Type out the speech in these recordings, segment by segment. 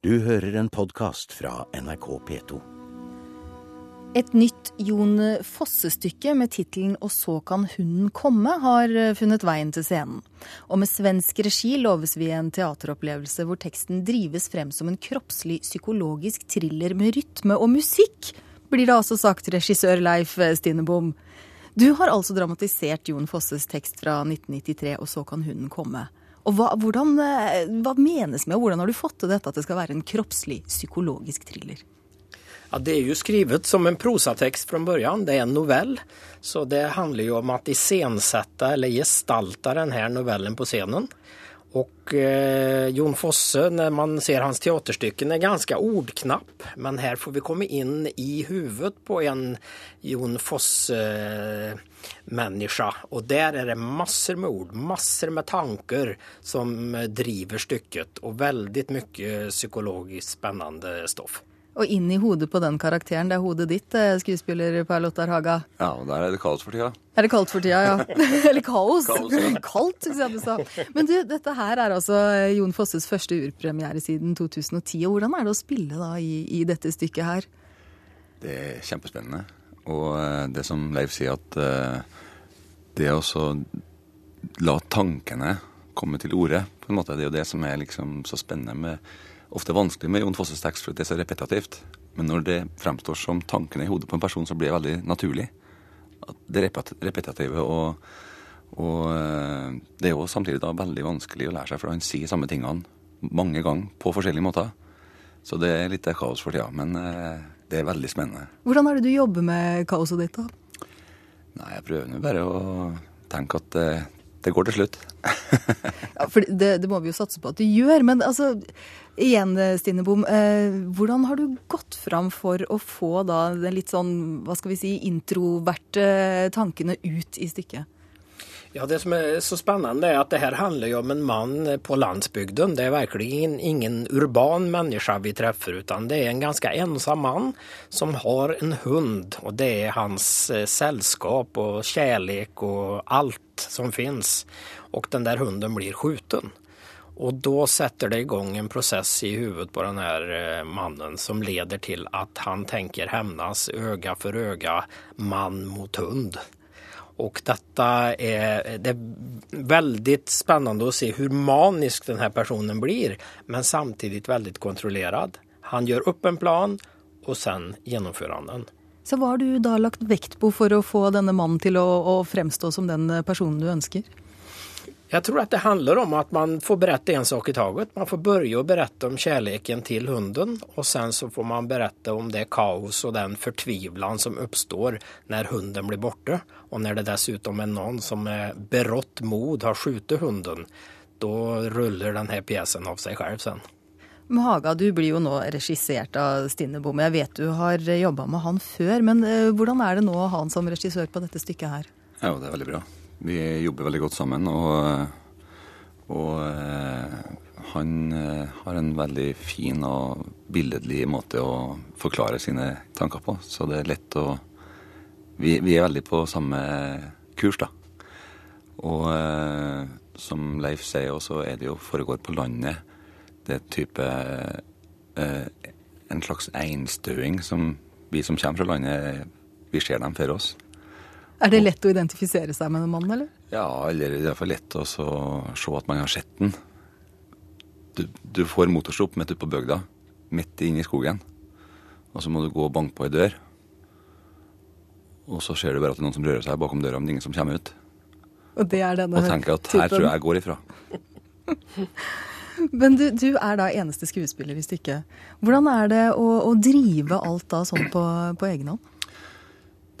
Du hører en podkast fra NRK P2. Et nytt Jon Fosse-stykke med tittelen 'Og så kan hunden komme' har funnet veien til scenen. Og med svensk regi loves vi en teateropplevelse hvor teksten drives frem som en kroppslig psykologisk thriller med rytme og musikk, blir det altså sagt regissør Leif Stinebom. Du har altså dramatisert Jon Fosses tekst fra 1993 'Og så kan hunden komme'. Og hva, hvordan, eh, hva menes med, og hvordan har du fått til dette at det skal være en kroppslig psykologisk thriller? Ja, Det er jo skrevet som en prosatekst fra begynnelsen. Det er en novell. Så det handler jo om att iscensätta eller gestalte denne novellen på scenen. Og eh, Jon Fosse, når man ser hans teaterstycken, er ganske ordknapp. Men her får vi komme inn i huvudet på en Jon Fosse-människa. Og der er det masser med ord, masser med tanker som driver stykket. Og veldig mye psykologisk spennende stoff. Og inn i hodet på den karakteren, det er hodet ditt, eh, skuespiller Per Lottar Haga. Ja, og der er det kaos for tida. Er det kaldt for tida, ja? Eller kaos? Kaos, ja. Kaldt, syns jeg du sa. Men du, dette her er altså Jon Fosses første urpremiere siden 2010. Og hvordan er det å spille da i, i dette stykket her? Det er kjempespennende. Og eh, det som Leif sier, at eh, det å la tankene komme til orde, på en måte, det er jo det som er liksom så spennende med Ofte vanskelig med Jon Fosses tekst, for det er så repetitivt. Men når det fremstår som tankene i hodet på en person, så blir det veldig naturlig. Det repet- repetitive og, og eh, det er jo samtidig da veldig vanskelig å lære seg, for han sier samme tingene mange ganger på forskjellige måter. Så det er litt kaos for tida, men eh, det er veldig spennende. Hvordan er det du jobber med kaoset ditt, da? Nei, jeg prøver nå bare å tenke at det, går til slutt. Ja, for det, det må vi jo satse på at du gjør. Men altså, igjen, Stine Bom. Eh, hvordan har du gått fram for å få da den litt sånn, hva skal vi si, introverte tankene ut i stykket? Ja, Det som er så spennende er at det her handler jo om en mann på landsbygden. Det er virkelig ingen, ingen urban menneske vi treffer, utan det er en ganske ensom mann som har en hund. Og det er hans eh, selskap og kjærlighet og alt som fins. Og den der hunden blir skjuten. Og da setter det i gang en prosess i hodet på den her eh, mannen som leder til at han tenker hevnes øye for øye, mann mot hund. Og dette er, det är veldig spennende å se hvor manisk denne personen blir, men samtidig veldig kontrollerad. Han gjør opp en plan, og sen gjennomfører han den. Så hva har du da lagt vekt på for å få denne mannen til å, å fremstå som den personen du ønsker? Jeg tror at det handler om at man får berette en sak i taget. Man får begynne å berette om kjærligheten til hunden, og sen så får man berette om det kaos og den fortvilan som oppstår når hunden blir borte. Og når det dessuten er noen som med berått mod har skutt hunden, da ruller denne pjesen av seg selv sen. Haga, du blir jo nå regissert av Stine Bomme. Jeg vet du har jobba med han før, men eh, hvordan er det nå å ha han som regissør på dette stykket her? Ja, det er veldig bra. Vi jobber veldig godt sammen, og, og eh, han eh, har en veldig fin og billedlig måte å forklare sine tanker på. Så det er lett å Vi, vi er veldig på samme kurs, da. Og eh, som Leif sier også, er det jo foregår på landet. Det er type En slags einstøing som vi som kommer fra landet, vi ser dem for oss. Er det lett å identifisere seg med en mann, eller? Ja, eller det er iallfall lett å se at man har sett den. Du, du får motorstopp midt ute på bygda, midt inne i skogen. Og så må du gå og banke på ei dør. Og så ser du bare at det er noen som rører seg bakom døra, men ingen som kommer ut. Og det er denne Og tenker at her tror jeg jeg går ifra. Men du, du er da eneste skuespiller i stykket. Hvordan er det å, å drive alt da sånn på, på egen hånd?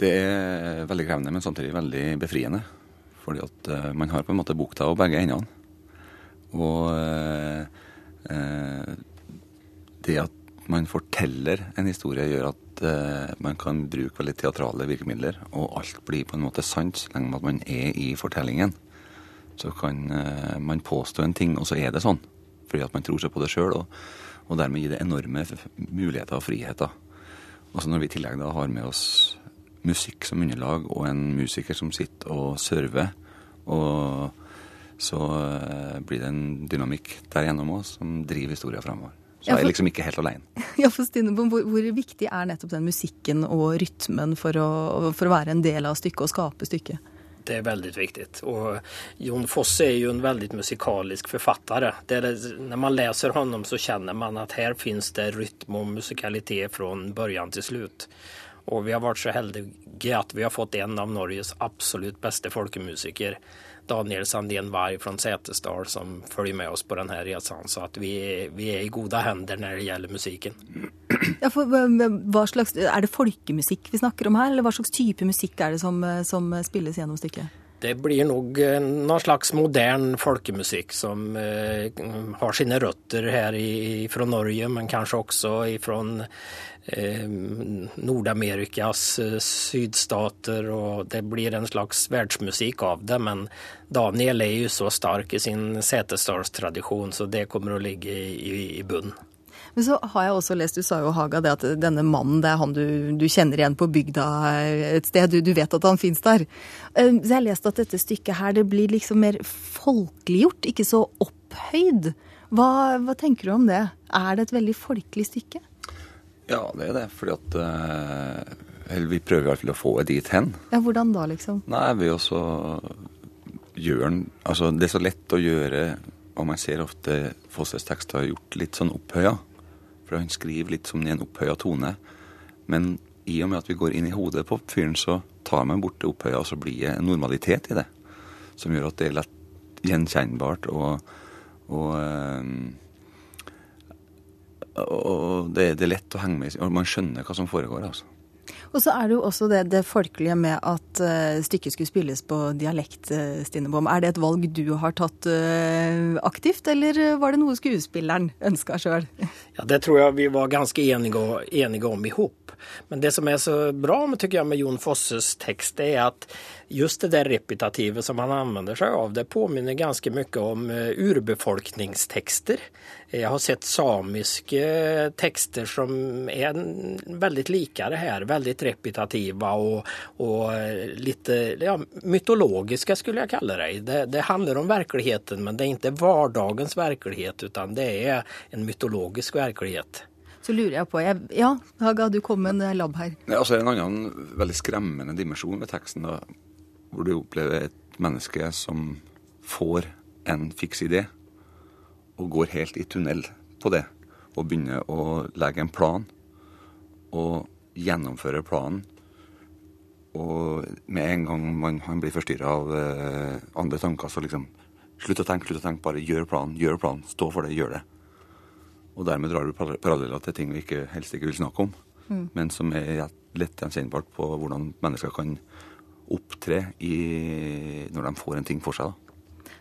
Det er veldig krevende, men samtidig veldig befriende. Fordi at eh, man har på en måte bukta og begge endene. Og eh, eh, det at man forteller en historie, gjør at eh, man kan bruke veldig teatrale virkemidler, og alt blir på en måte sant så lenge at man er i fortellingen. Så kan eh, man påstå en ting, og så er det sånn. Fordi at man tror seg på det sjøl, og, og dermed gir det enorme muligheter og friheter. Og så når vi i tillegg da har med oss musikk som underlag, og en musiker som sitter og server, og så eh, blir det en dynamikk der gjennom òg som driver historien framover. Så jeg er liksom ikke helt alene. Ja, for Stinebom, hvor, hvor, viktig er nettopp den musikken og rytmen for å, for å være en del av stykket og skape stykket? Det er veldig viktig. Og Jon Fosse er jo en veldig musikalisk forfatter. når man leser ham, så kjenner man at her finnes det rytme og musikalitet fra begynnelse til slutt. Og vi har vært så heldige at vi har fått en av Norges absolutt beste folkemusikere Daniel Sandén Varg fra Setesdal som følger med oss på denne reisen. Så at vi, vi, er i gode hender når det gjelder musikken. Ja, for, hva slags, er det folkemusikk vi snakker om her, eller hva slags type musikk er det som, som spilles gjennom stykket? Det blir nok noen slags modern folkemusikk som eh, har sine røtter her i, fra Norge, men kanskje også fra eh, Nord-Amerikas eh, sydstater. og Det blir en slags verdensmusikk av det, men Daniel er jo så sterk i sin setesdalstradisjon, så det kommer å ligge i, i bunnen. Men så har jeg også lest, du sa jo Haga, det at denne mannen det er han du, du kjenner igjen på bygda et sted. Du, du vet at han fins der. Eh, så jeg har lest at dette stykket her det blir liksom mer folkeliggjort, ikke så opphøyd. Hva, hva tenker du om det? Er det et veldig folkelig stykke? Ja, det er det. Fordi at uh, Eller vi prøver i hvert fall å få det dit hen. Ja, Hvordan da, liksom? Nei, vi også gjør den Altså, det er så lett å gjøre og man ser ofte Fosses tekster gjort litt sånn opphøya. For han skriver litt som i en opphøya tone. Men i og med at vi går inn i hodet på fyren, så tar man bort det opphøya, og så blir det en normalitet i det. Som gjør at det er lett gjenkjennbart, og, og, øh, og det, er lett å henge med i. Man skjønner hva som foregår. altså. Og så er det jo også det, det folkelige med at uh, stykket skulle spilles på dialekt, uh, Stinnerbom. Er det et valg du har tatt uh, aktivt, eller var det noe skuespilleren ønska sjøl? Ja, det tror jeg vi var ganske enige, enige om ihop. Men det som er så bra med, med Jon Fosses tekst, det er at just det der repetitivet som han anvender seg av, det påminner ganske mye om eh, urbefolkningstekster. Jeg har sett samiske tekster som er veldig likere her, veldig repetitive og, og eh, litt ja, mytologiske, skulle jeg kalle det. det. det. handler om virkeligheten, men det er ikke hverdagens virkelighet, utan det er en mytologisk virkelighet. Så lurer jeg på jeg, Ja, Haga, du kom med en labb her. Ja, altså En annen veldig skremmende dimensjon ved teksten da, hvor du opplever et menneske som får en fiks idé og går helt i tunnel på det. Og begynner å legge en plan og gjennomføre planen. Og med en gang man, han blir forstyrra av eh, andre tanker, så liksom Slutt å tenke, slutt å tenke, bare gjør planen, gjør planen. Stå for det, gjør det. Og dermed drar du paralleller til ting vi ikke, helst ikke vil snakke om, mm. men som er lett gjenkjennbart på hvordan mennesker kan opptre i, når de får en ting for seg. da.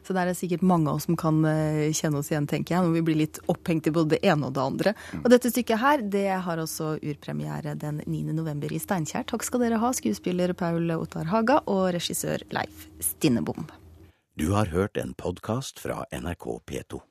Så det er sikkert mange av oss som kan eh, kjenne oss igjen, tenker jeg, når vi blir litt opphengt i både det ene og det andre. Mm. Og dette stykket her, det har også urpremiere den 9. november i Steinkjer. Takk skal dere ha, skuespiller Paul Ottar Haga og regissør Leif Stinnebom. Du har hørt en podkast fra NRK P2.